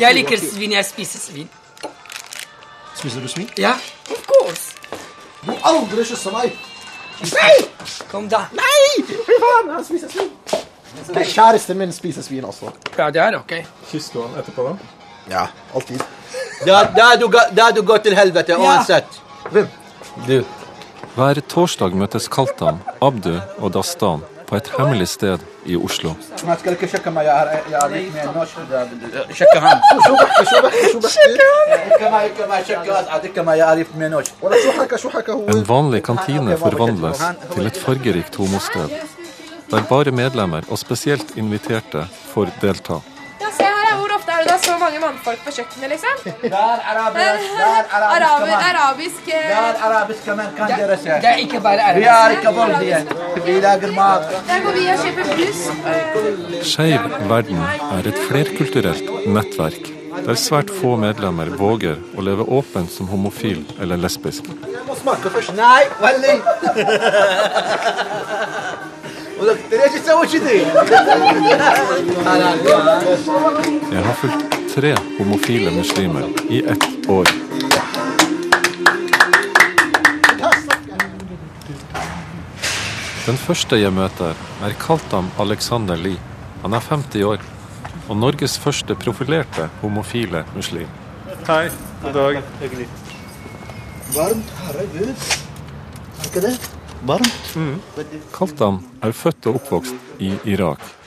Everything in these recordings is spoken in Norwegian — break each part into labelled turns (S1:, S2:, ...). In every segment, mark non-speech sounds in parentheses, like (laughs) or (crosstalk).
S1: Jeg liker svin. Jeg spiser svin.
S2: Spiser du svin?
S1: Ja, of course.
S2: Du aldri kyssa meg!
S1: Nei! Kom da.
S2: Nei! Fy faen, jeg spiser svin. Kjæresten min spiser svin også.
S1: Ja, det er ok.
S3: Kysser du han etterpå, da?
S2: Ja, alltid.
S4: Da da du da du går til helvete uansett.
S2: Hvem?
S4: Du.
S5: Hver torsdag møtes Kaltam, Abdu og Dastan på et hemmelig sted i Oslo. En vanlig kantine forvandles til et fargerikt homosted, der bare medlemmer, og spesielt inviterte, får delta
S6: er det da så mange mannfolk på kjøkkenet, liksom?
S4: Der arabisk, der
S6: Araber, arabisk eh,
S4: Der arabiske menn kan dere se.
S1: Det er ikke bare arabisk.
S4: Vi er ikke voldelige. Vi lager mat.
S6: Der går vi og kjøper brus. eh,
S5: Skeiv verden er et flerkulturelt nettverk, der svært få medlemmer våger å leve åpent som homofil eller lesbisk.
S2: Jeg må smake først.
S4: Nei, veldig. Dere er ikke så uskyldige.
S5: Jeg har fulgt tre homofile muslimer i ett år. Den første jeg møter, er Kaltam Alexander Lie. Han er 50 år og Norges første profilerte homofile muslim.
S3: Hei. God dag.
S4: Varmt, herregud. Er ikke det? Varmt.
S5: Kaltam er født og oppvokst i Irak.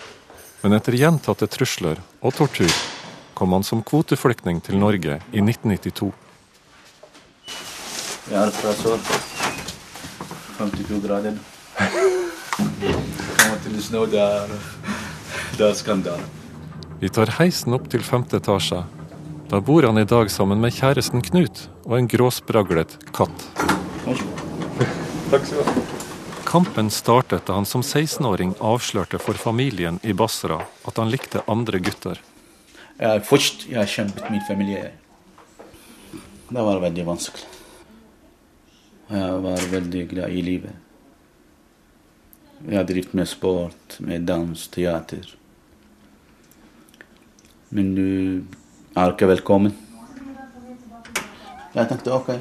S5: Men etter gjentatte trusler og tortur kom han som kvoteflyktning til Norge i 1992.
S4: Jeg er fra sør. 52 grader. (laughs) Kommer til snø, det er, det er skandale.
S5: Vi tar heisen opp til femte etasje. Da bor han i dag sammen med kjæresten Knut og en gråspraglet katt.
S3: Takk skal du ha.
S5: Kampen startet da han som 16-åring avslørte for familien i Basra at han likte andre gutter.
S4: Er først jeg kjempet min familie. Det var veldig vanskelig. Jeg var veldig glad i livet. Jeg har drevet med sport, med dans, teater. Men du er ikke velkommen. Jeg tenkte ok,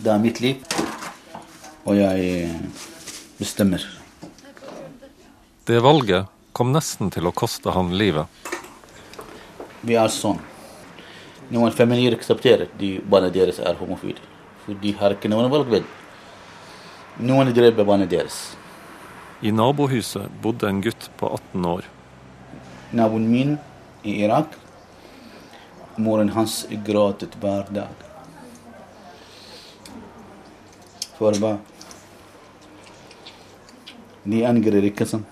S4: det er mitt liv, og jeg bestemmer.
S5: Det valget kom nesten til å koste han livet.
S4: Vi er sånn. Noen familier aksepterer de barna deres er homofile. For de har ikke noen valgved. Noen dreper barna deres.
S5: I nabohuset bodde en gutt på 18 år.
S4: Naboen min i Irak, moren hans gråtet hver dag. For hva? De angrer ikke sånn.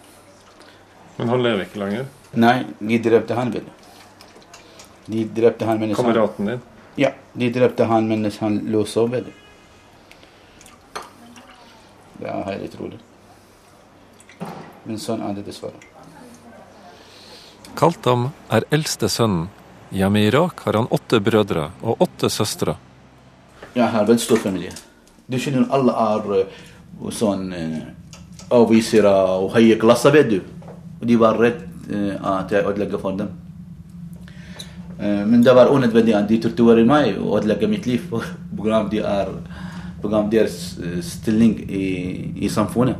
S3: Men han lever ikke lenger.
S4: Nei, de drepte han vel. De drepte han mens han
S3: Kameraten din.
S4: Ja, de drepte han mens han lå og sov. vel. Det er helt utrolig. Men sånn er det dessverre.
S5: Kaltam er eldste sønnen. Hjemme i Irak har han åtte brødre og åtte søstre.
S4: Jeg har veldig stor familie. Du skjønner, alle er eh, sånn avvisere og høye klasser, vet du. Og de var redd eh, at jeg ødelegger for dem. Eh, men det var unødvendig at de torturerer meg og ødelegger mitt liv pga. de er, deres eh, stilling i, i samfunnet.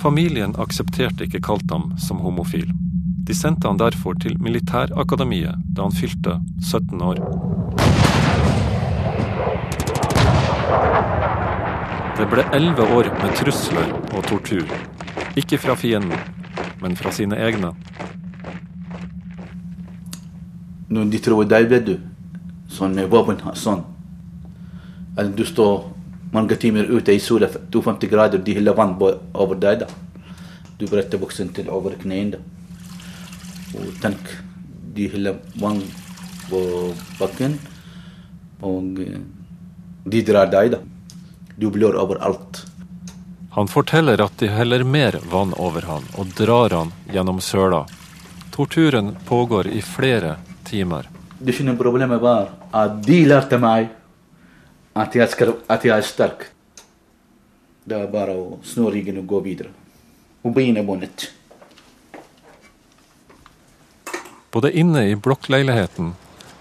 S5: Familien aksepterte ikke Kaltam som homofil. De sendte han derfor til militærakademiet da han fylte 17 år. Det ble elleve år med trusler og tortur. Ikke fra fienden, men fra sine egne.
S4: Når de tror deg, vet du, sånn med våpen sånn At du står mange timer ute i sola, 52 grader, de heller vann over deg. da. Du bretter buksen til over knærne. Og tenk, de heller vann på bakken, og eh, de drar deg, da. Du blør overalt.
S5: Han forteller at de heller mer vann over han og drar han gjennom søla. Torturen pågår i flere timer.
S4: Det skjønner problemet var at de lærte meg at jeg, skal, at jeg er sterk. Det er bare å snu ryggen og gå videre. Og begynne på nytt.
S5: Både inne i blokkleiligheten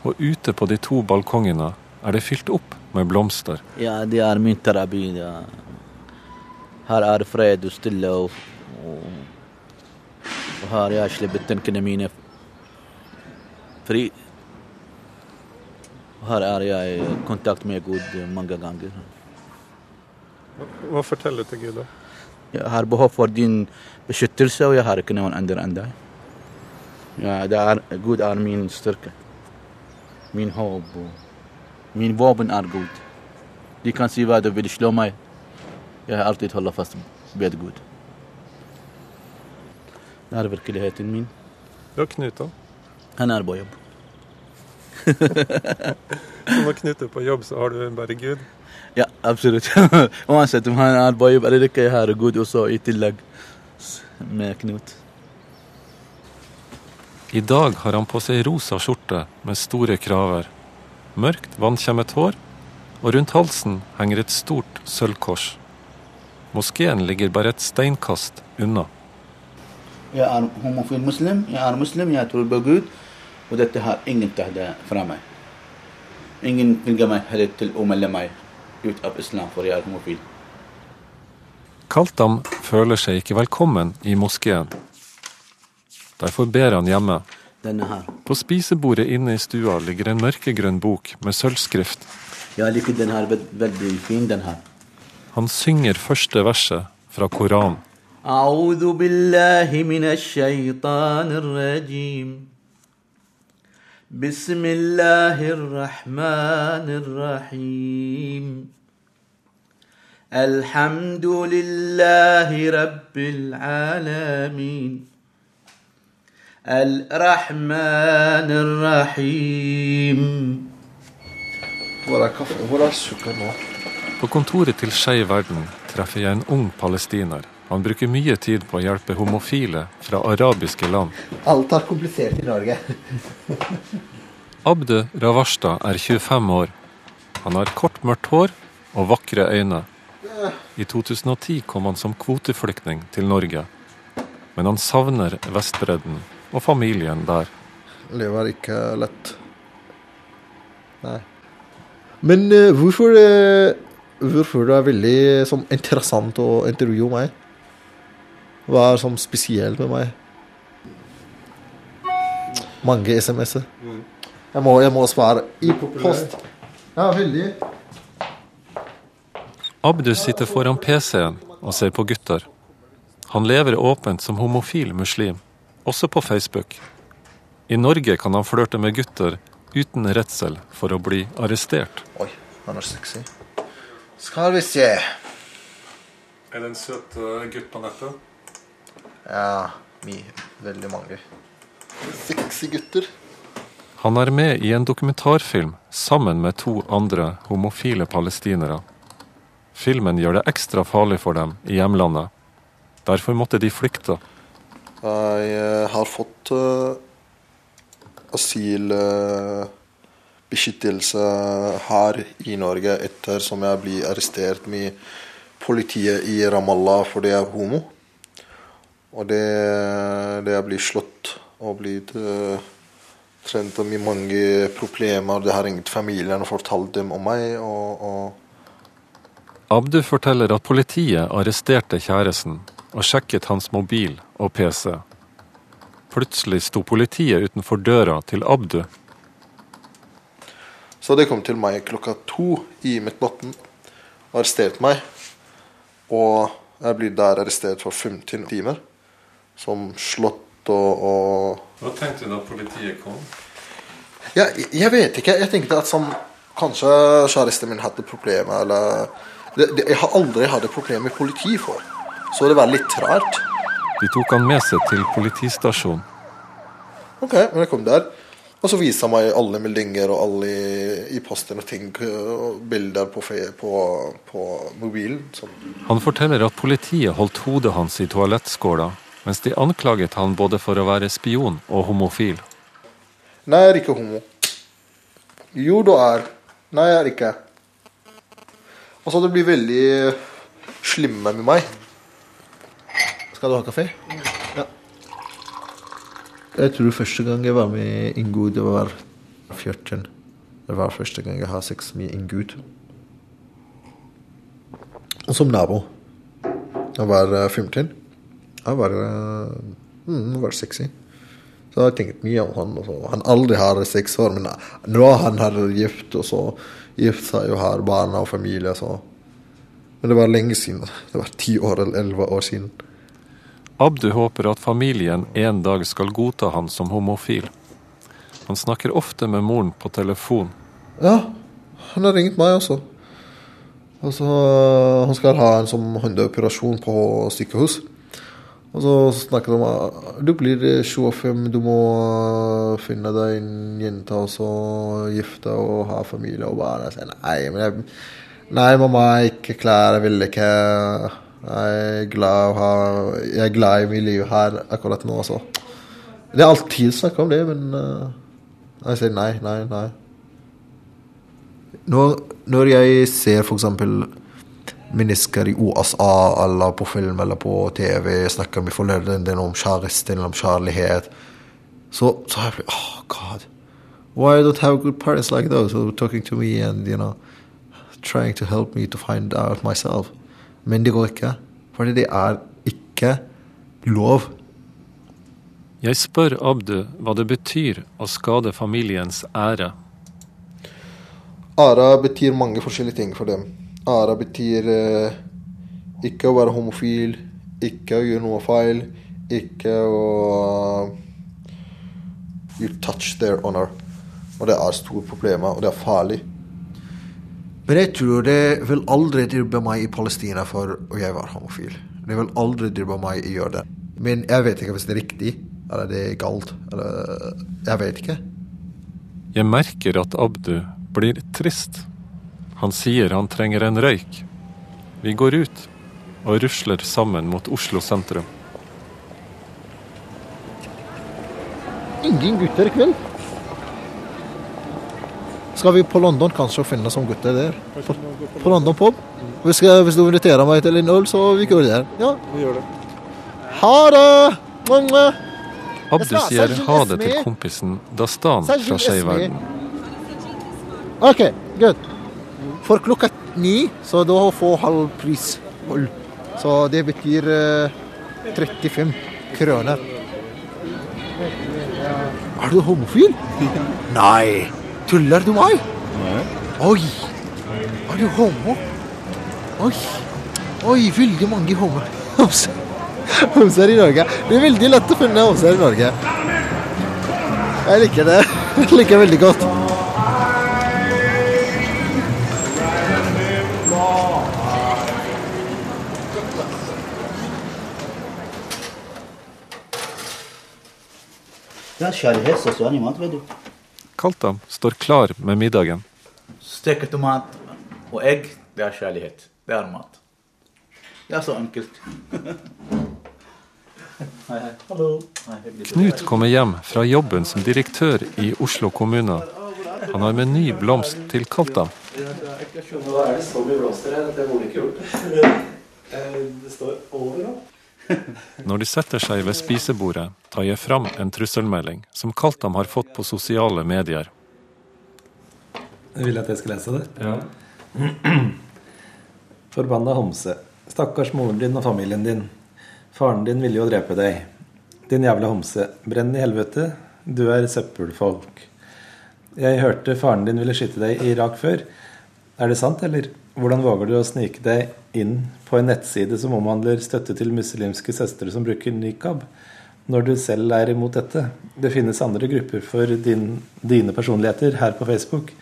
S5: og ute på de to balkongene er det fylt opp med blomster.
S4: Ja, det er min terapi. Ja. Her er fred og stille, og, og, og her jeg slipper tankene mine fri. Og her er jeg i kontakt med Gud mange ganger.
S3: Hva forteller du til Gud, da?
S4: Jeg har behov for din beskyttelse, og jeg har ikke noen andre enn deg. Ja, det er, Gud er min styrke. Min håp. Min våpen er Gud. De kan si hva de vil slå meg. Jeg har alltid holdt fast ved Gud. Det er virkeligheten min.
S3: Du har Knut, da.
S4: Han er på jobb. (laughs)
S3: Så når Knut er på jobb, så har du bare Gud.
S4: Ja, absolutt. (laughs) Uansett om han er på jobb eller ikke, jeg har Gud også i tillegg med Knut.
S5: I dag har han på seg rosa skjorte med store kraver, mørkt vannkjemmet hår, og rundt halsen henger et stort sølvkors. Moskeen ligger bare et steinkast unna.
S4: Jeg er homofil muslim, jeg er muslim, jeg tror på Gud, og dette har ingen tatt det fra meg. Ingen tvinger meg heller til å melde meg ut av islam, for jeg er homofil.
S5: Kaltam føler seg ikke velkommen i moskeen. Derfor ber han hjemme.
S4: Denne her.
S5: På spisebordet inne i stua ligger en mørkegrønn bok med sølvskrift.
S4: Jeg liker den her veld- veldig fin, den her.
S5: Han synger første verset fra Koranen.
S4: أعوذ بالله من الشيطان الرجيم بسم الله الرحمن الرحيم الحمد لله رب العالمين الرحمن الرحيم
S2: Hvor er kaffe? Hvor er sukker nå?
S5: På kontoret til Skeiv Verden treffer jeg en ung palestiner. Han bruker mye tid på å hjelpe homofile fra arabiske land.
S2: Alt er komplisert i Norge.
S5: Abdu Ravashta er 25 år. Han har kort, mørkt hår og vakre øyne. I 2010 kom han som kvoteflyktning til Norge. Men han savner Vestbredden og familien der.
S2: Livet er ikke lett. Nei. Men uh, hvorfor uh, Hvorfor det er veldig sånn, interessant å intervjue meg? Hva er sånn spesielt med meg? Mange SMS-er. Jeg, må, jeg må svare i post. Ja, veldig.
S5: Abdus sitter foran PC-en og ser på gutter. Han lever åpent som homofil muslim, også på Facebook. I Norge kan han flørte med gutter uten redsel for å bli arrestert.
S2: Oi, han er sexy. Skal vi se.
S3: Er det en søt gutt på nettet?
S2: Ja, mye. Veldig mange. Sexy gutter.
S5: Han er med i en dokumentarfilm sammen med to andre homofile palestinere. Filmen gjør det ekstra farlig for dem i hjemlandet. Derfor måtte de flykte.
S2: Jeg eh, har fått uh, asylbeskyttelse her i Norge etter som jeg ble arrestert med politiet i Ramallah fordi jeg er homo. Og det, det jeg blir slått og blitt trent med mange problemer. Det har ringt familien og fortalt dem om meg. og, og
S5: Abdu forteller at politiet arresterte kjæresten og sjekket hans mobil og PC. Plutselig sto politiet utenfor døra til Abdu.
S2: Så det kom til meg klokka to i midtnatten og arresterte meg. Og jeg blir der arrestert for 15 timer. Som slått og, og
S3: Hva tenkte du da politiet kom?
S2: ja, Jeg vet ikke. Jeg tenkte at som, kanskje kjæresten min hadde problemer, eller det, det, Jeg har aldri hatt et problem med politi før. Så det var litt rart.
S5: De tok han med seg til politistasjonen.
S2: Ok, men jeg kom der. Og så viste han meg alle meldinger og alle i, posten og ting. Og bilder på, på, på mobilen. Sånn.
S5: Han forteller at politiet holdt hodet hans i toalettskåla, mens de anklaget han både for å være spion og homofil.
S2: Nei, jeg er ikke homo. Jo, du er. Nei, jeg er ikke. Og så det blir veldig slimme med meg. Skal du ha kaffe? Ja. Jeg tror første gang jeg var med Ingud, det var 14. Det var første gang jeg har sex med Ingud. Og som nabo. Jeg var eh, 15. Jeg var, eh, mm, var sexy. Så jeg har tenkt mye om han. Også. Han aldri har seks år, men nå han har gift, og så gift seg og har barna og familie. Så. Men det var lenge siden. Det var ti år eller elleve år siden.
S5: Abdu håper at familien en dag skal godta han som homofil. Han snakker ofte med moren på telefon.
S2: Ja, han har ringt meg også. altså Han skal ha en sånn håndoperasjon på sykehus. Og så snakker de om at du blir 25, du må finne deg en jente og så gifte og ha familie og barn. Jeg sier nei, men jeg, nei, mamma ikke klar, jeg vil ikke. Jeg er glad, ha, jeg er glad i mitt liv her akkurat nå. også. Det er alltid snakk om det, men uh, jeg sier nei, nei, nei. Når, når jeg ser f.eks. mennesker i USA eller på film eller på TV snakker med foreldrene om kjæreste eller om kjærlighet, så, så jeg blir Oh, God. Why don't have good parents like those who are talking to me and, you know, trying to help me to find out myself? Men det går ikke. Fordi det er ikke lov.
S5: Jeg spør Abdu hva det betyr å skade familiens ære.
S2: ære betyr mange forskjellige ting for dem. ære betyr eh, ikke å være homofil, ikke å gjøre noe feil, ikke å You touch their honor. Og det er store problemer, og det er farlig. Men jeg tror det vil aldri dribbe meg i Palestina for å jeg var homofil. Det vil aldri dribbe meg i det. Men jeg vet ikke hvis det er riktig, eller det er galt. Eller Jeg vet ikke.
S5: Jeg merker at Abdu blir trist. Han sier han trenger en røyk. Vi går ut og rusler sammen mot Oslo sentrum.
S2: Ingen gutter i kveld. Skal vi på London kanskje og finne som gutter der? På, på London pub? Hvis, hvis du inviterer meg til en øl, så vi går der. Ja.
S3: Vi gjør det.
S2: Ha det! Mange.
S5: Abdu sier ha det til kompisen Dastan fra Skeiv verden.
S2: OK, good. For klokka ni, så da får halv pris på øl. Så det betyr uh, 35 kroner. Er du homofil? (laughs) Nei. Tuller du meg? Oi. Er du homo? Oi. Oi, veldig mange homo. (laughs) Homser i Norge. Det er veldig lett å finne homser i Norge. Jeg liker det. (laughs) Jeg liker veldig godt.
S4: Det er kjærlighet også er mat, vet du.
S5: Kaltam står klar med middagen.
S4: Stekt tomat og egg, det er kjærlighet. Det er mat. Det er så enkelt. (laughs) Hei, hei. Hallo. Hei.
S5: Knut kommer hjem fra jobben som direktør i Oslo kommune. Han har med ny blomst til Kaltam.
S7: Nå er det så mye blomster her at det burde ikke gjort det. (laughs) Eh, Det står overalt.
S5: Når de setter seg ved spisebordet, tar jeg fram en trusselmelding som Kaltam har fått på sosiale medier.
S7: Jeg vil at jeg skal lese det? Ja. (clears throat) Forbanna homse. Stakkars moren din og familien din. Faren din ville jo drepe deg. Din jævla homse. Brenn i helvete. Du er søppelfolk. Jeg hørte faren din ville skyte deg i Irak før. Er det sant, eller? Hvordan våger du å snike deg inn på en nettside som omhandler støtte til muslimske søstre som bruker nikab, når du selv er imot dette? Det finnes andre grupper for din, dine personligheter her på Facebook.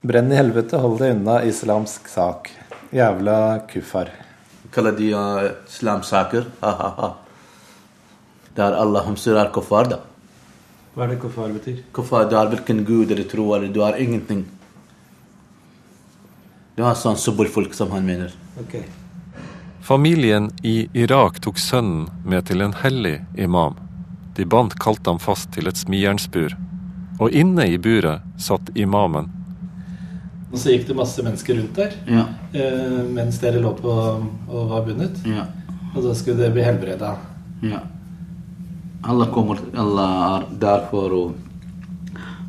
S7: Brenn i helvete, hold deg unna islamsk sak. Jævla kuffar.
S4: Kaller de uh, islamsaker? Ha-ha-ha. Der alle homser er kuffar, da.
S7: Hva er det kuffar betyr?
S4: Kuffar, du har hvilken gud eller tro, eller du har ingenting. Du var sånn subbolfolk som han mener.
S7: Okay.
S5: Familien i Irak tok sønnen med til en hellig imam. De bandt Kaltam fast til et smijernsbur. Og inne i buret satt imamen.
S7: Og så gikk det masse mennesker rundt der
S4: Ja.
S7: eh, mens dere lå på og var bundet.
S4: Ja.
S7: Og da skulle dere bli helbreda.
S4: Ja. Alla kommer, alla er der for å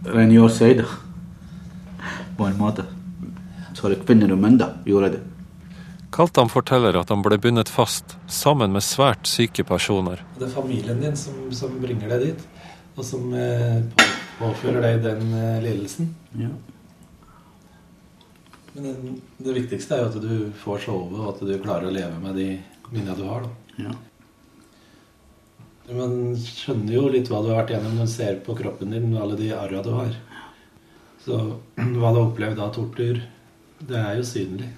S4: rengjøre seg. På en måte. Så det kvinner og menn da gjorde det.
S5: Kaltan forteller at han ble bundet fast sammen med svært syke personer.
S7: Det er familien din som, som bringer deg dit, og som eh, påfører deg den eh, lidelsen.
S4: Ja.
S7: Men det, det viktigste er jo at du får sove, og at du klarer å leve med de minnene du har. Da.
S4: Ja.
S7: Man skjønner jo litt hva du har vært gjennom når du ser på kroppen din og alle de arra du har. Så hva du har opplevd av tortur, det er jo synlig.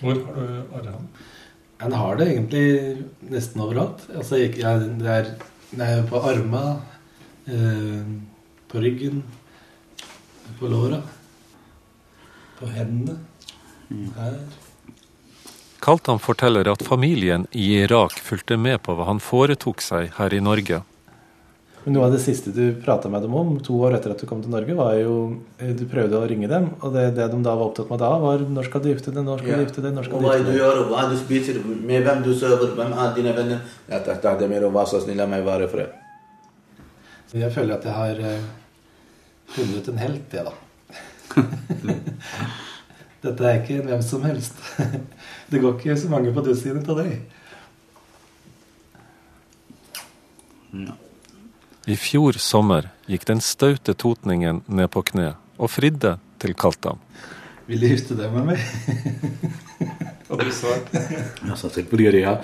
S3: Hvor har du arrene?
S7: En har det egentlig nesten overalt. Altså, ja, det, er, det er på arma, eh, på ryggen, på låra, på hendene. Her.
S5: Kaltan forteller at familien i Irak fulgte med på hva han foretok seg her i Norge.
S7: Men Noe av det siste du prata med dem om to år etter at du kom til Norge, var jo eh, Du prøvde å ringe dem, og det, det de da var opptatt med da, var når skal du gifte deg, når skal du gifte deg, når skal du
S4: hva
S7: gifte
S4: du
S7: deg?
S4: gjør, og hva du spiser, med hvem du sover, hvem er dine venner. Jeg tenkte at mer, og vær så snill, la meg være i fred.
S7: Så Jeg føler at jeg har eh, funnet en helt, jeg, da. (laughs) Dette er ikke hvem som helst. (laughs) Det går ikke så mange på dusinet av deg.
S4: Ja.
S5: I fjor sommer gikk den staute totningen ned på kne og fridde til Kaltam.
S7: Ville du gifte deg med meg?
S3: Og du svarte
S4: Jeg sa selvfølgelig ja.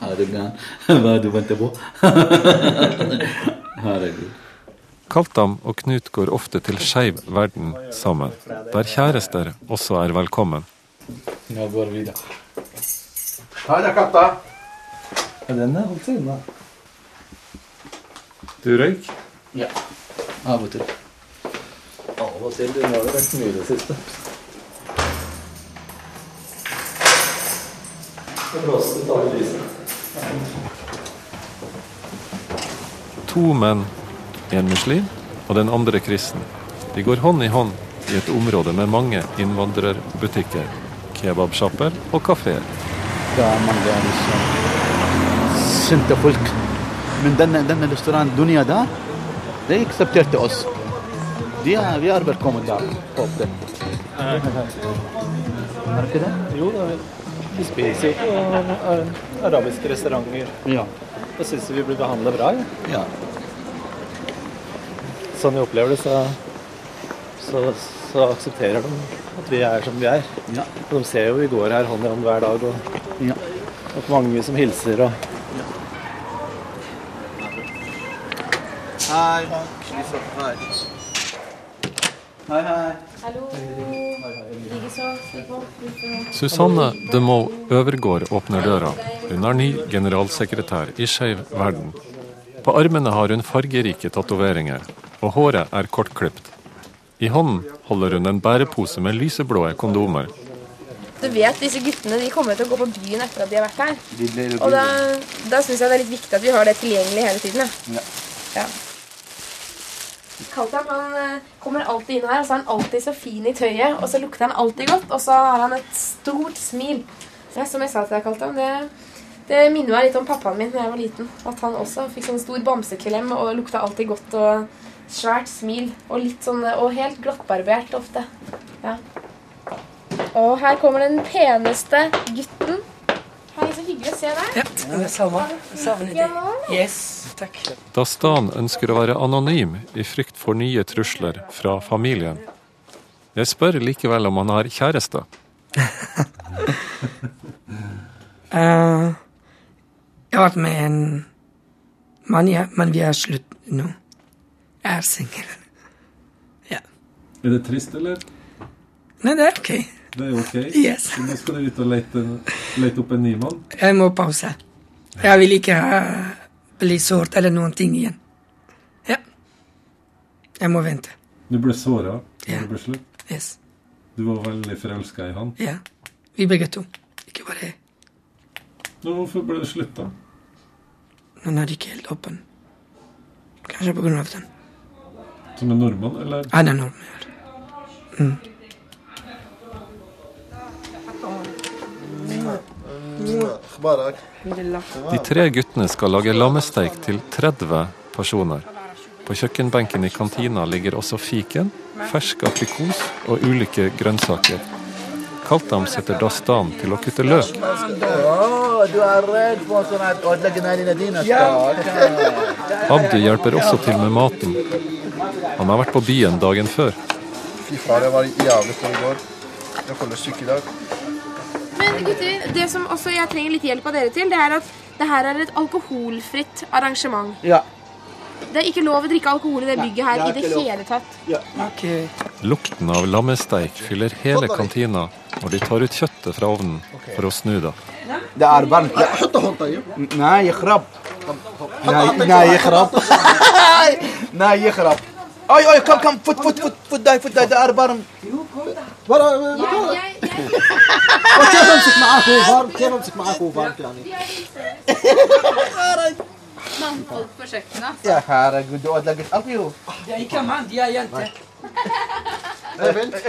S4: Herregud, hva er det du venter på? (laughs) Herregud.
S5: Kaltam og Knut går ofte til Skeiv verden sammen, der kjærester også er velkommen.
S4: Nå går vi da. Ha det, katta.
S7: Den er holdt seg unna.
S3: Du røyk?
S4: Ja, av og til.
S7: Av og til. Du har jo vært mye i det siste. Det blåste ut alle lysene.
S5: To menn, en muslim og den andre kristen. De går hånd i hånd i et område med mange innvandrerbutikker, kebabsjapper og kafeer.
S4: Det er mange liksom sinte folk. Men denne, denne restauranten Dunia der, de aksepterte oss. De er, vi er velkommen der. Håper det. Er det ikke det?
S7: Jo da, vi spiser jo eh, arabiske restauranter.
S4: Ja.
S7: Da syns vi blir behandla bra. Ja. Sånn vi opplever det, så, så, så aksepterer de at vi er som vi er.
S4: Ja.
S7: De ser jo vi går her hånd i hånd hver dag, og,
S4: ja.
S7: og mange som hilser. og
S4: Hei. Hei. Hei, hei.
S6: Hallo.
S5: Susanne Demoe Øvergård åpner døra. Hun er ny generalsekretær i Skeiv verden. På armene har hun fargerike tatoveringer, og håret er kortklipt. I hånden holder hun en bærepose med lyseblå kondomer.
S6: Du vet, disse guttene de kommer til å gå på byen etter at de har vært her. Og da, da syns jeg det er litt viktig at vi har det tilgjengelig hele tiden. Ja. ja. Kaltam han eh, kommer alltid inn her, og så er han alltid så fin i tøyet. Og så lukter han alltid godt, og så har han et stort smil. Ja, som jeg sa til deg, Kaltam, det, det minner meg litt om pappaen min da jeg var liten. At han også fikk sånn stor bamseklem og lukta alltid godt og svært smil. Og litt sånn, og helt glattbarbert ofte. Ja. Og her kommer den peneste gutten. Hei, så hyggelig å se deg.
S1: Ja, det er samme. Savner deg. Yes, takk.
S5: Dastan ønsker å være anonym i frykt for nye trusler fra familien. Jeg spør likevel om han har kjæreste.
S1: uh, (laughs) jeg har vært med en mann, ja, men vi er slutt nå. Jeg er singel. (laughs) Ja.
S3: Er det trist, eller?
S1: Nei, det er ok.
S3: Det er ok.
S1: Yes.
S3: Nå skal du ut og lete, lete opp en ny mann.
S1: Jeg må pause. Jeg vil ikke ha, bli såret eller noen ting igjen. Ja. Jeg må vente.
S3: Du ble såra da
S1: Ja.
S3: det ble slutt.
S1: Yes.
S3: Du var veldig forelska i han.
S1: Ja. Vi begge to. Ikke bare jeg.
S3: Nå, hvorfor ble det slutt, da?
S1: Han er ikke helt åpen. Kanskje på grunn av den.
S3: Som en nordmann, eller?
S1: Han er nordmann. Mm.
S5: De tre guttene skal lage lammesteik til 30 personer. På kjøkkenbenken i kantina ligger også fiken, fersk aprikos og ulike grønnsaker. Kaltam setter dastan til å kutte løk.
S8: du er redd for sånn at?
S5: Abdi hjelper også til med maten. Han har vært på byen dagen før.
S2: Fy faen, jeg var jævlig full i går. Jeg føler syk i dag.
S6: Men gutter, det som også jeg trenger litt hjelp av dere til, det er at det her er et alkoholfritt arrangement.
S8: Ja.
S6: Det er ikke lov å drikke alkohol i det bygget her i det hele tatt.
S1: Ok.
S5: Lukten av lammesteik fyller hele kantina når de tar ut kjøttet fra ovnen for å snu det.
S8: Det er varmt. Nei, يخرب. Nei, nei, يخرب. (laughs) Nei, يخرب. Oi, oi, kom, kom, fot, fot, fot, fot deg, fot deg, det er varmt.
S6: Jeg, jeg,
S9: وكيف امسك معاك هو فارم كيف امسك معاك هو فارم يعني
S10: Mannfolk på kjøkkenet.
S8: Ja, herregud, du ødelegger alt, jo.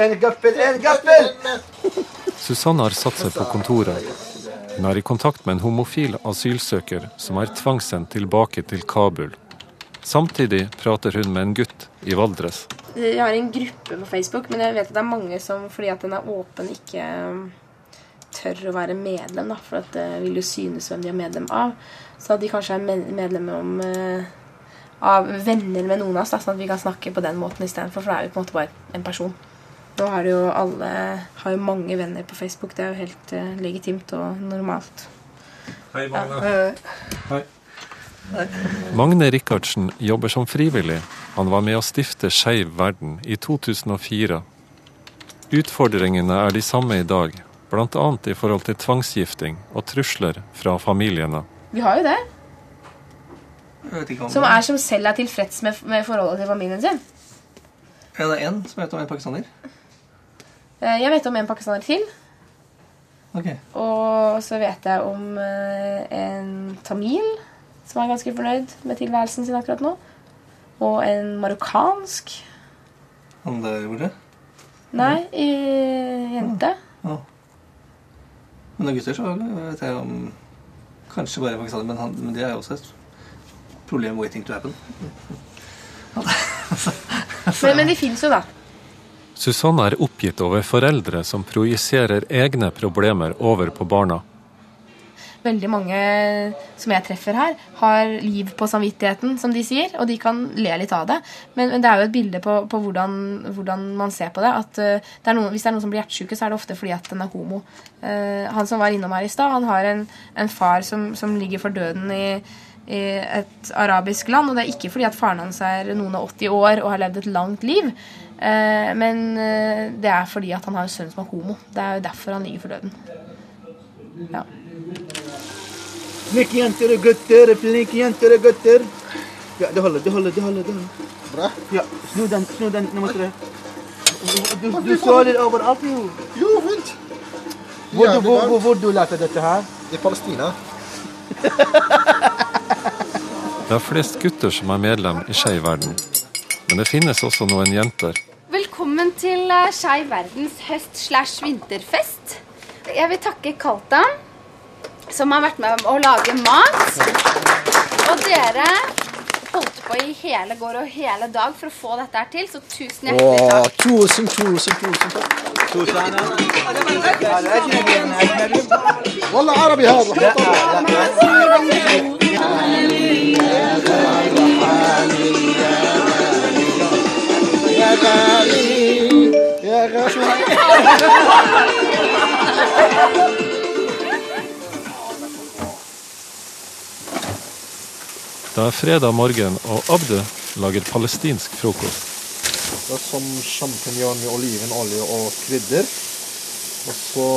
S8: En gaffel, en gaffel!
S5: Susanne har satt seg på kontoret. Hun er i kontakt med en homofil asylsøker som er tvangssendt tilbake til Kabul. Samtidig prater hun med en gutt i Valdres.
S6: jeg har en gruppe på Facebook, men jeg vet at det er mange som fordi at den er åpen, ikke um, tør å være medlem. da, For at det vil jo synes hvem de er medlem av. Så at de kanskje er medlem om, eh, av venner med noen av oss, da, sånn at vi kan snakke på den måten istedenfor. For da er vi på en måte bare en person. Nå har jo alle har jo mange venner på Facebook. Det er jo helt eh, legitimt og normalt.
S3: Hei, Magne.
S5: Magne Rikardsen jobber som frivillig. Han var med å stifte Skeiv verden i 2004. Utfordringene er de samme i dag, bl.a. i forhold til tvangsgifting og trusler fra familiene.
S6: Vi har jo det. Som er som selv er tilfreds med, med forholdet til familien sin.
S7: Er det én som vet om en pakistaner?
S6: Eh, Jeg vet om en pakistaner til.
S7: Okay.
S6: Og så vet jeg om eh, en tamil som er ganske fornøyd med tilværelsen sin akkurat nå. Og en marokkansk
S7: Han der borte?
S6: Nei, i jente.
S7: Men av gutter så vet jeg om Kanskje bare faktisk, men, han, men det er jo også et problem waiting to happen.
S6: Men, men de fins jo, da.
S5: Susanne er oppgitt over foreldre som projiserer egne problemer over på barna.
S6: Veldig mange som jeg treffer her, har liv på samvittigheten, som de sier. Og de kan le litt av det. Men, men det er jo et bilde på, på hvordan, hvordan man ser på det. At uh, det noen, Hvis det er noen som blir hjertesyke, så er det ofte fordi at den er homo. Uh, han som var innom her i stad, han har en, en far som, som ligger for døden i, i et arabisk land. Og det er ikke fordi at faren hans er noen og 80 år og har levd et langt liv. Eh, men det er fordi at han har en sønn som er homo. Det er jo derfor han ligger for døden. Ja.
S8: Flinke jenter og gutter, flinke jenter og gutter. Ja, det holder, det holder, det holder. det holder.
S2: Bra.
S8: Ja, snu den, snu den nummer tre. Du, du såler overalt, jo.
S2: Jo, vent.
S8: Hvor, du, hvor, hvor, hvor du lærte dette her?
S2: I Palestina. (laughs)
S5: Det er flest gutter som er medlem i Skeiv verden. Men det finnes også noen jenter.
S10: Velkommen til eh, Skeiv verdens høst-slash-vinterfest. Jeg vil takke Kaltan, som har vært med å lage mat. Og dere holdt på i hele går og hele dag for å få dette her til, så tusen hjertelig
S2: Åh,
S10: takk.
S2: tusen, tusen, tusen takk. والله عربي هذا يا غالي يا غالي
S5: Det er fredag morgen, og Abdu lager palestinsk frokost.
S2: Det er som sjampinjong med olivenolje og krydder. Og så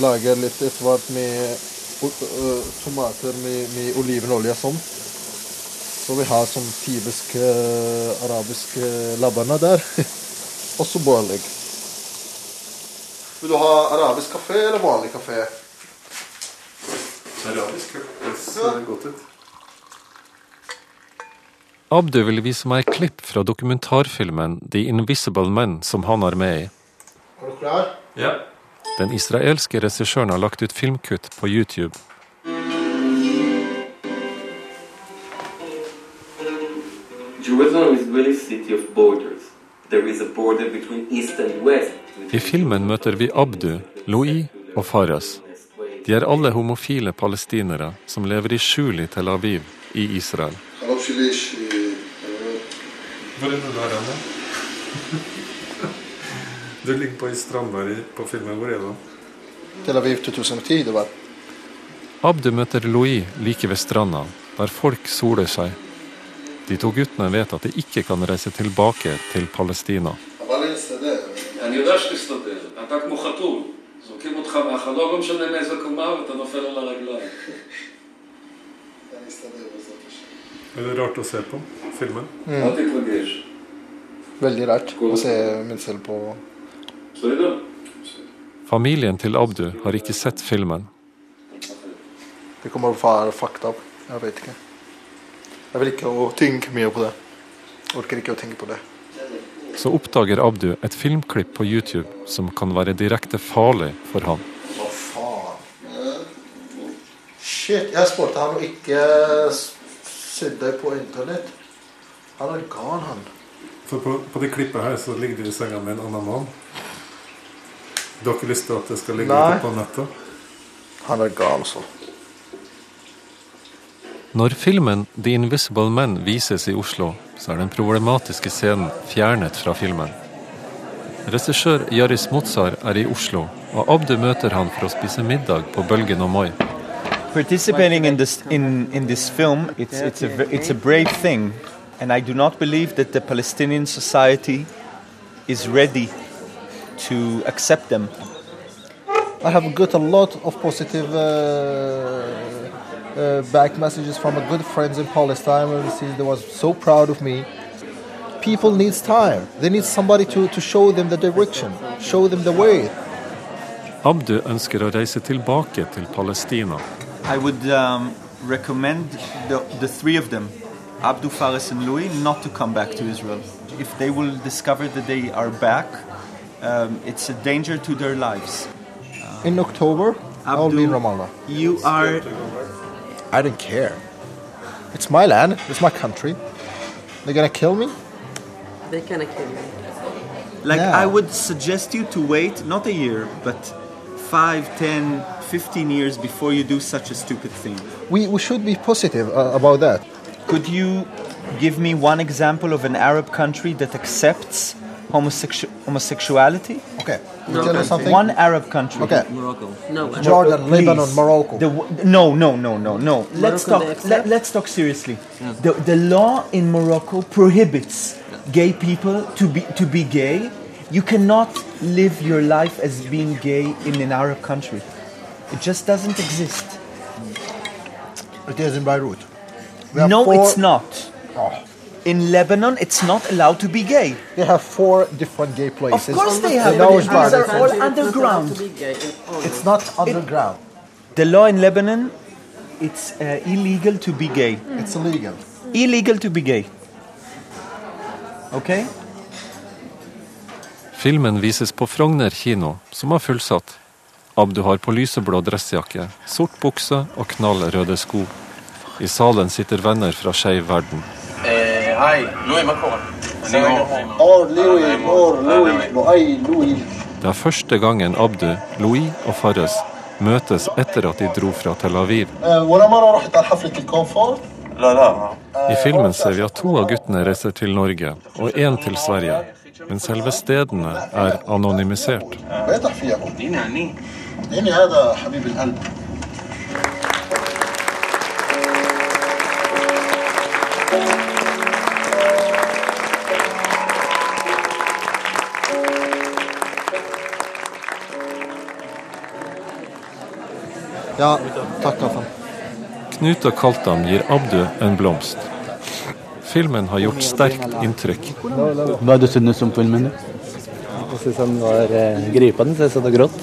S2: lager jeg litt etter hvert med uh, tomater med, med olivenolje og sånn. Så vi har sånn typisk uh, arabisk uh, labbene der. (laughs) og så boiling. Vil du ha arabisk kafé eller vanlig kafé?
S3: Arabisk hørtes ser godt ut.
S5: Abdu vil vise meg klipp fra dokumentarfilmen The Invisible Men som han er med i.
S2: Er du klar?
S3: Ja.
S5: Den israelske regissøren har lagt ut filmkutt på YouTube.
S11: Jerusalem is really a city of borders. There is a border between east and.
S5: I filmen møter vi Abdu, Louis og Faraz. De er alle homofile palestinere som lever i skjul i Tel Aviv i Israel.
S3: Hvor er du der hen, (laughs) Du ligger på ei der på filmen. Hvor er du?
S2: Tel Aviv 2010, det var.
S5: Abdu møter Louis like ved stranda, der folk soler seg. De to guttene vet at de ikke kan reise tilbake til Palestina. (laughs)
S3: Er Det rart å se på filmen.
S11: Mm.
S2: Veldig rart å se min selv på
S5: Familien til Abdu har ikke sett filmen.
S2: Det kommer fra fakta. Jeg vet ikke. Jeg vil ikke tenke mye på det. Orker ikke å tenke på det.
S5: Så oppdager Abdu et filmklipp på YouTube som kan være direkte farlig for ham.
S2: Hva faen? Shit, jeg spurte han å ikke s- sette deg på internett. Han er gal, han.
S3: Så på, på det klippet her så ligger du i senga med en annen mann. Du har ikke lyst til at det skal ligge
S2: Nei.
S3: ute på nettet?
S2: Han er gal, så.
S5: Når filmen The Invisible Men vises i Oslo, så er den problematiske scenen fjernet fra filmen. Regissør Yaris Mozar er i Oslo, og Abdu møter han for å spise middag på Bølgen og Moi.
S8: Participating in this in, in this film, it's it's a it's a brave thing, and I do not believe that the Palestinian society is ready to accept them.
S9: I have got a lot of positive uh, uh, back messages from a good friends in Palestine. where they say They was so proud of me. People needs time. They need somebody to, to show them the direction, show them the way.
S5: Abdu ønsker å reise tilbake til Palestina.
S8: I would um, recommend the, the three of them, Abdul Faris and Louis, not to come back to Israel. If they will discover that they are back, um, it's a danger to their lives.
S9: In October, I'll be in Ramallah.
S8: You are
S9: I don't care. It's my land. It's my country. They're gonna kill me.
S12: They're gonna kill you.
S8: Like,
S9: Yeah.
S8: I would suggest you to wait not a year, but 5, 10, 15 years before you do such a stupid thing.
S9: We, we should be positive uh, about that.
S8: Could you give me one example of an Arab country that accepts homosexu- homosexuality?
S9: Okay. You tell me something?
S8: One Arab country.
S9: Okay.
S12: Morocco. No.
S9: Jordan,
S8: Please.
S9: Lebanon, Morocco.
S8: The w- no, no, no, no, no. Let's talk.
S12: accept?
S8: Let, us talk seriously. The, the law in Morocco prohibits gay people to be to be gay. You cannot live your life as being gay in an Arab country. It just doesn't exist.
S9: It is in Beirut.
S8: No,
S9: four-
S8: it's not.
S9: Oh.
S8: In Lebanon, it's not allowed to be gay.
S9: They have four different gay places.
S8: Of
S9: places.
S8: course they have.
S9: knowledge
S8: These
S9: base.
S8: are all underground.
S9: It's not underground.
S8: The law in Lebanon, it's uh, illegal to be gay.
S9: It's illegal.
S8: Illegal to be gay. Okay?
S5: Filmen vises på Frogner kino, som har fullsatt. Abdu har på lyseblå dressjakke, sort bukse og knallrøde sko. I salen sitter venner fra Skeiv verden. Det er første gangen Abdu, Louis og Farres møtes etter at de dro fra Tel Aviv. I filmen ser vi at to av guttene reiser til Norge, og én til Sverige. Men selve stedene er anonymisert.
S9: لأن هذا حبيب القلب Ja, takk, Afan.
S5: Knut og Kaltan gir Abdu en blomst. Filmen har gjort sterkt inntrykk.
S4: Hva du synes om filmen?
S13: Jeg syns den var eh, gripende. Jeg satt og gråt.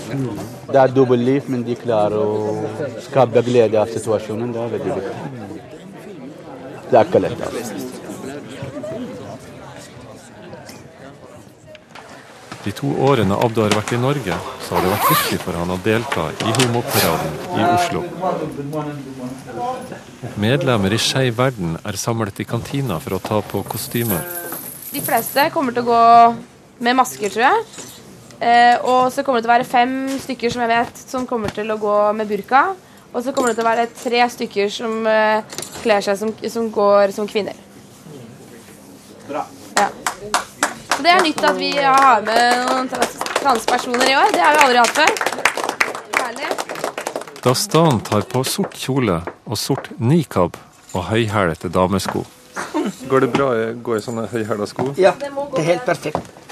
S4: Det er dobbeltliv, men de klarer å skape glede av situasjonen. Det er veldig viktig. Det er ikke lett. altså.
S5: De to årene Abdu har vært i Norge, så har det vært viktig for han å delta i homoparaden i Oslo. Medlemmer i Skeiv verden er samlet i kantina for å ta på kostymer.
S6: De fleste kommer til å gå med masker, tror jeg. Eh, og så kommer det til å være fem stykker som jeg vet som kommer til å gå med burka. Og så kommer det til å være tre stykker som eh, kler seg som, som går som kvinner.
S4: Bra.
S6: Ja. Så det er nytt at vi har med noen trans transpersoner i år. Det har vi aldri hatt før. Herlig.
S5: Dastan tar på sort kjole og sort nikab og høyhælete damesko. Går det bra å gå i sånne høyhæla sko?
S1: Ja, det er helt perfekt.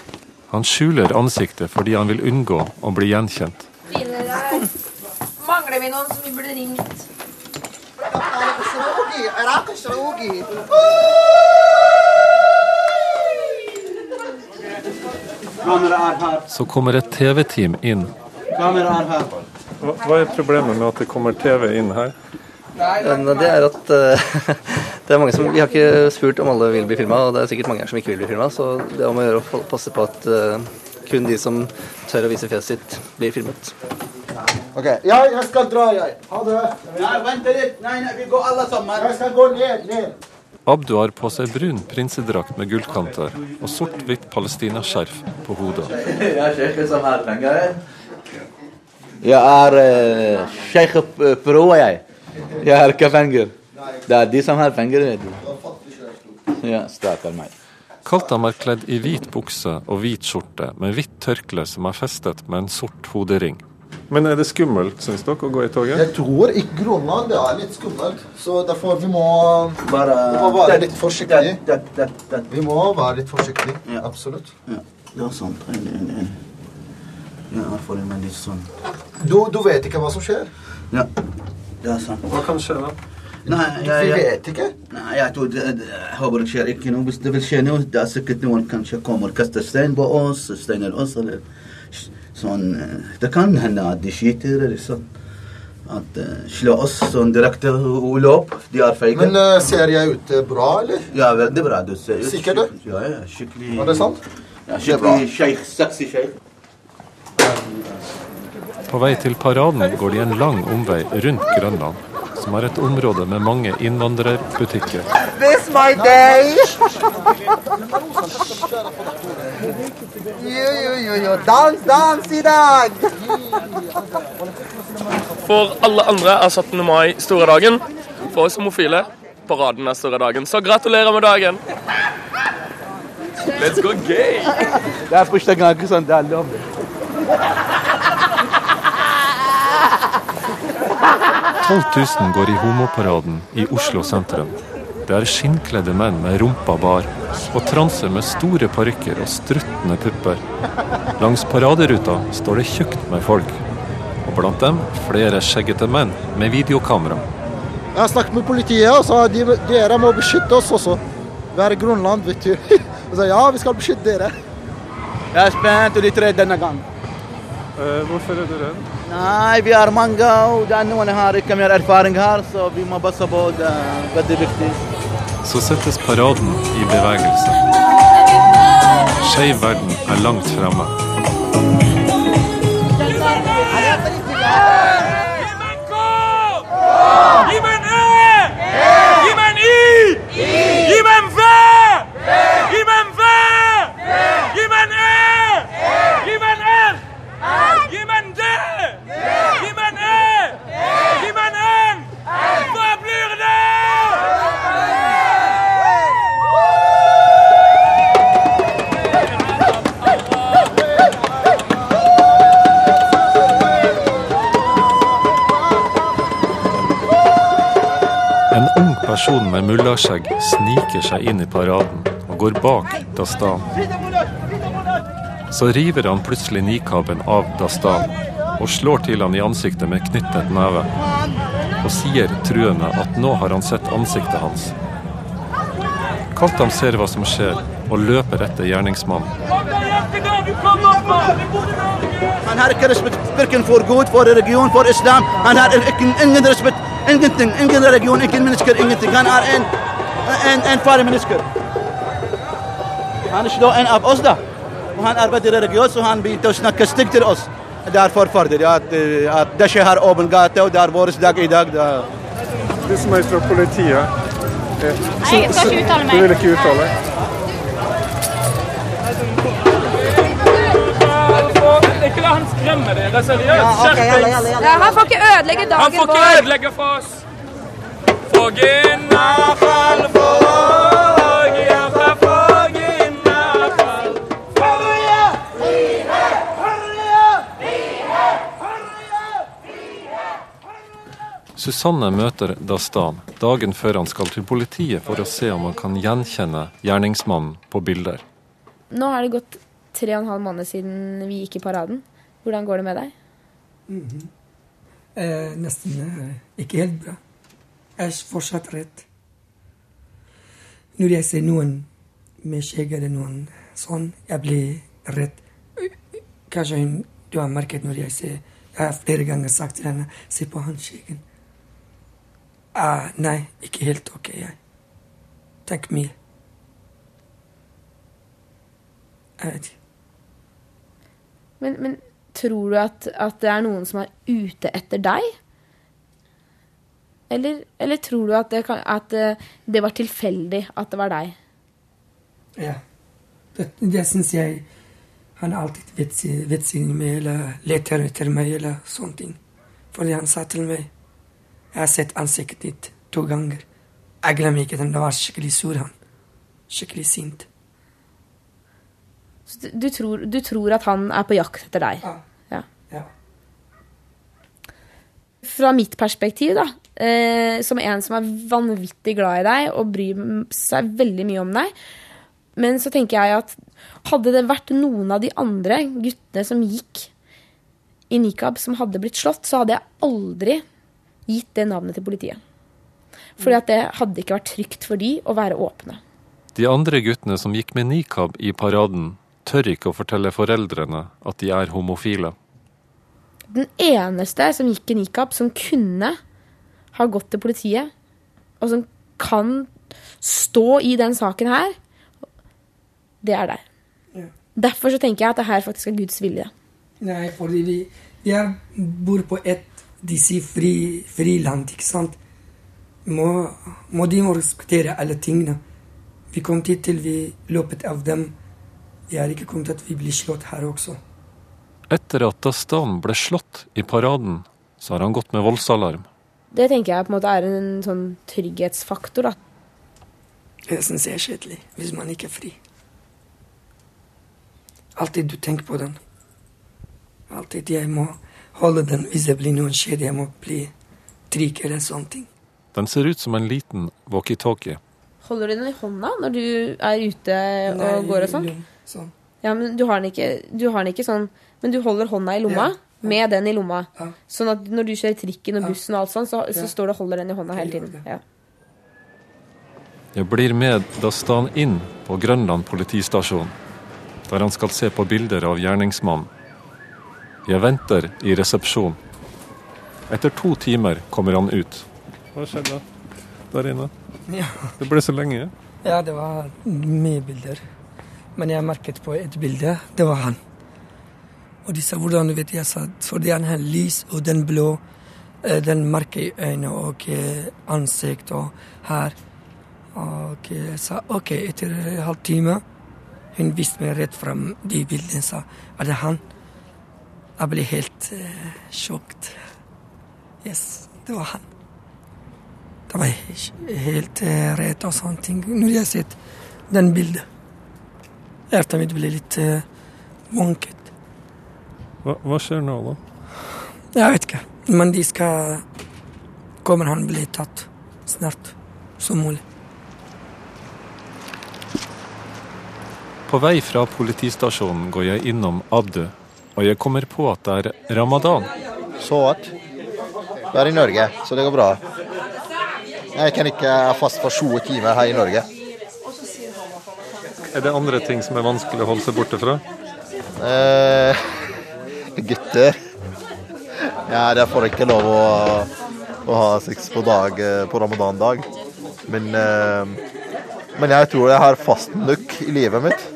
S5: Han skjuler ansiktet fordi han vil unngå å bli gjenkjent.
S6: Mangler vi noen som vi burde ringt?
S5: Så kommer et TV-team inn. Hva, er problemet med at det kommer TV inn her?
S13: Det er at eh, (laughs) det er mange som, Vi har ikke spurt om alle vil bli filma, og det er sikkert mange her som ikke vil bli filma. Så det er om å gjøre å passe på at uh, kun de som tør å vise fjeset sitt, blir filmet.
S2: Ok, ja, jeg skal dra, jeg. Ha det.
S4: Nei, vent litt. Nei, nei, vi går alle sammen.
S2: Jeg skal gå ned, ned.
S5: Abdu har på seg brun prinsedrakt med gullkanter og sort-hvitt palestinaskjerf på hodet.
S3: Jeg er sjeik som har penger. Jeg er uh, ikke. Det er de som har penger. Ja, stakkar meg.
S5: Kaltam er kledd i hvit bukse og hvit skjorte med hvitt tørkle som er festet med en sort hodering. Men er det skummelt, syns dere, å gå i toget?
S2: Jeg tror i Grønland det er litt skummelt, så derfor vi må,
S4: Bare
S2: vi må være litt forsiktige.
S4: Det, det, det,
S2: Vi må være litt forsiktige, absolutt.
S4: Ja, det er sant. Ja, jeg føler meg litt sånn
S2: Du, du vet ikke hva som skjer?
S4: Ja, det er sant.
S5: Hva kan skje da?
S4: Nei, jeg, jeg, jeg jeg håper det skjer ikke noe. Hvis det vil skje noe, det er sikkert noen kanskje kommer og kaster stein på oss, steiner oss, eller sånn eh, Det kan hende at de skyter, eller sånn. At uh, slå oss sånn direkte og løp. De er feige.
S2: Men uh, ser jeg ut eh, bra, eller?
S4: Ja, veldig bra. Du ser ut
S2: Sikker du?
S4: Ja, ja, skikkelig
S2: Var det sant?
S4: Ja, skikkelig sjeik. Sexy sjeik.
S5: På vei til paraden går de en lang omvei rundt Grønland, som er et område med mange innvandrerbutikker.
S4: This my day! jo, jo, jo, jo. Dans, dans i dag!
S14: For alle andre er 17. mai store dagen. For oss homofile paraden er store dagen. Så gratulerer med dagen! Let's go gay!
S3: Det er første gang jeg ikke sånn, det er lov.
S5: 12 000 går i homoparaden i Oslo sentrum. Det er skinnkledde menn med rumpa bar og transer med store parykker og struttende pupper. Langs paraderuta står det tjukt med folk, og blant dem flere skjeggete menn med videokamera.
S2: Jeg har snakket med politiet og sa de, dere må beskytte oss også. Vi i Grønland, vet du. (laughs) Jeg sa ja, vi skal beskytte dere.
S3: Jeg er spent, og de tre denne gang.
S5: hvorfor er du redd?
S3: Nei, vi er mange, og det er noen har ikke mer erfaring her, så vi må passe på. Det er veldig viktig.
S5: Så settes paraden i bevegelse. Skeiv verden er langt fremme.
S15: Gi meg en E! Gi meg en I! Gi meg en V! Gi meg en V! Gi meg en E!
S5: Ung person med mullaskjegg sniker seg inn i paraden og går bak Dastan. Så river han plutselig nikaben av Dastan og slår til han i ansiktet med knyttet neve. Og sier truende at nå har han sett ansiktet hans. Kaltam ser hva som skjer, og løper etter gjerningsmannen.
S4: Han har ikke respekt verken for Gud, for religion, for islam. Han har ingen respekt. Ingenting. Ingen religion, ingen mennesker, ingenting. Han er en, en, en farlig menneske. Han slår en av oss, da. Og han arbeider religiøst, religiøs, og han begynte å snakke stygt til oss.
S16: Det er forferdelig at, eh, at det skjer her åpen gate, og det er vår dag i dag. Det,
S3: Du som er fra politiet. eh,
S17: Nei, jeg skal ikke uttale meg.
S3: Du vil ikke uttale deg?
S15: Han skremmer dere, seriøst.
S6: Skjerpings! Ja, han får ikke ødelegge dagen
S15: Han får ikke ødelegge for oss. Foginafall, fogiafall, foginafall.
S5: Susanne møter Dastan dagen før han skal til politiet for å se om han kan gjenkjenne gjerningsmannen på bilder.
S6: Nå har det gått tre og en halv måned siden vi gikk i paraden. Hvordan går det med deg?
S1: Mhm. eh, nesten eh, ikke helt bra. Jeg er fortsatt redd. Når jeg ser noen med skjegg eller noen sånn, jeg blir redd. Kanskje du har merket når jeg ser Jeg har flere ganger sagt til henne se på han skjeggen. Ah, nei, ikke helt ok, jeg. Tenk mye. Jeg vet ikke.
S6: Men, men tror du at, at det er noen som er ute etter deg? Eller, eller tror du at det, kan, at eh, det var tilfeldig at det var deg?
S1: Ja. Det, det syns jeg han alltid vet sin med, eller leter etter meg, eller sånne ting. Fordi han sa til meg Jeg har sett ansiktet ditt to ganger. Jeg glemmer ikke den. Det var skikkelig sur, han. Skikkelig sint.
S6: Så du, du, tror, du tror at han er på jakt etter deg? Ja.
S1: Ja.
S6: Fra mitt perspektiv, da, eh, som en som er vanvittig glad i deg og bryr seg veldig mye om deg, men så tenker jeg at hadde det vært noen av de andre guttene som gikk i nikab, som hadde blitt slått, så hadde jeg aldri gitt det navnet til politiet. Fordi at det hadde ikke vært trygt for de å være åpne.
S5: De andre guttene som gikk med nikab i paraden, tør ikke å fortelle foreldrene at de er homofile.
S6: Den eneste som gikk i nikab, som kunne ha gått til politiet, og som kan stå i den saken her, det er deg.
S1: Ja.
S6: Derfor så tenker jeg at det her faktisk er Guds vilje.
S1: Nei, fordi vi, vi er, bor på et de sier fri, friland, ikke sant? Må, må de må respektere alle tingene. Vi kom dit til vi løpet av dem. Vi er ikke kommet at vi blir slått her også.
S5: Etter at Dastan ble slått i paraden, så har han gått med voldsalarm.
S6: Det tenker jeg på en måte er en sånn trygghetsfaktor. da.
S1: Jeg syns det er kjedelig hvis man ikke er fri. Alltid du tenker på den. Alltid jeg må holde den hvis det blir noen skjedd. Jeg må bli trygg eller sånne ting.
S5: Den ser ut som en liten walkietalkie.
S6: Holder du den i hånda når du er ute og
S1: Nei,
S6: går og sånn?
S1: Sånn.
S6: Ja, men du har den ikke, du har den ikke sånn Men du holder hånda i lomma med den i lomma. Sånn at når du kjører trikken og bussen og alt sånn, så, så
S1: Ja.
S6: står du og holder den i hånda hele tiden. Ja.
S5: Jeg blir med Dastan inn på Grønland politistasjon, der han skal se på bilder av gjerningsmannen. Jeg venter i resepsjon. Etter to timer kommer han ut. Hva skjedde der inne?
S1: Ja.
S5: Det ble så lenge.
S1: Ja, det var mye bilder. Men jeg merket på et bilde, det var han. Og de sa hvordan du vet jeg sa fordi han har lys og den blå, eh, den merket i øynene og eh, ansikt og her. Og jeg sa OK, etter en halvtime Hun viste meg rett frem de bildene og sa er det han. Jeg ble helt uh, sjokket. Yes, det var han. Det var he- helt uh, rett og sånne ting. Når jeg har sett den bildet. Hjertet mitt ble litt uh, vanket.
S5: Hva, hva skjer nå, da?
S1: Jeg vet ikke. Men de skal Kommer han bli tatt snart som mulig.
S5: På vei fra politistasjonen går jeg innom Abdu, og jeg kommer på at det er ramadan.
S9: Så at Vi er i Norge, så det går bra. Jeg kan ikke være fast for 20 timer her i Norge.
S5: Er det andre ting som er vanskelig å holde seg borte fra?
S9: Eh, gutter Ja, jeg får ikke lov å, å ha sex på dag på ramadan-dag. Men, eh, men jeg tror jeg har fast nok i livet mitt.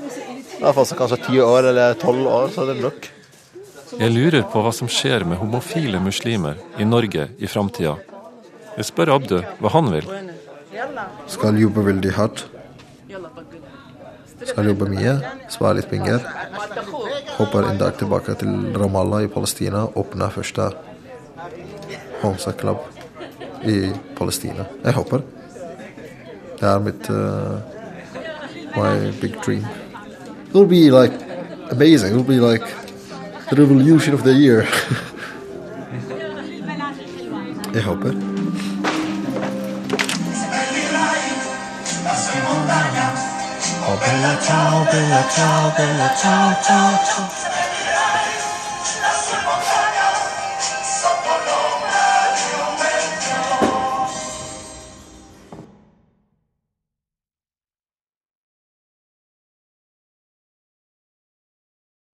S9: Jeg har fast kanskje ti år eller tolv år, så er det nok.
S5: Jeg lurer på hva som skjer med homofile muslimer i Norge i framtida. Jeg spør Abdu hva han vil.
S2: Skal jobbe veldig hardt. Skal jobbe mye, spare litt penger. Håper en dag tilbake til Ramallah i Palestina. Åpne første Homsa Club i Palestina. Jeg håper. Det er mitt uh, my big dream. It will be like amazing. It will be like the revolution of the year. (laughs) Jeg håper.
S15: 跟着跳跟着跳跟着跳跳跳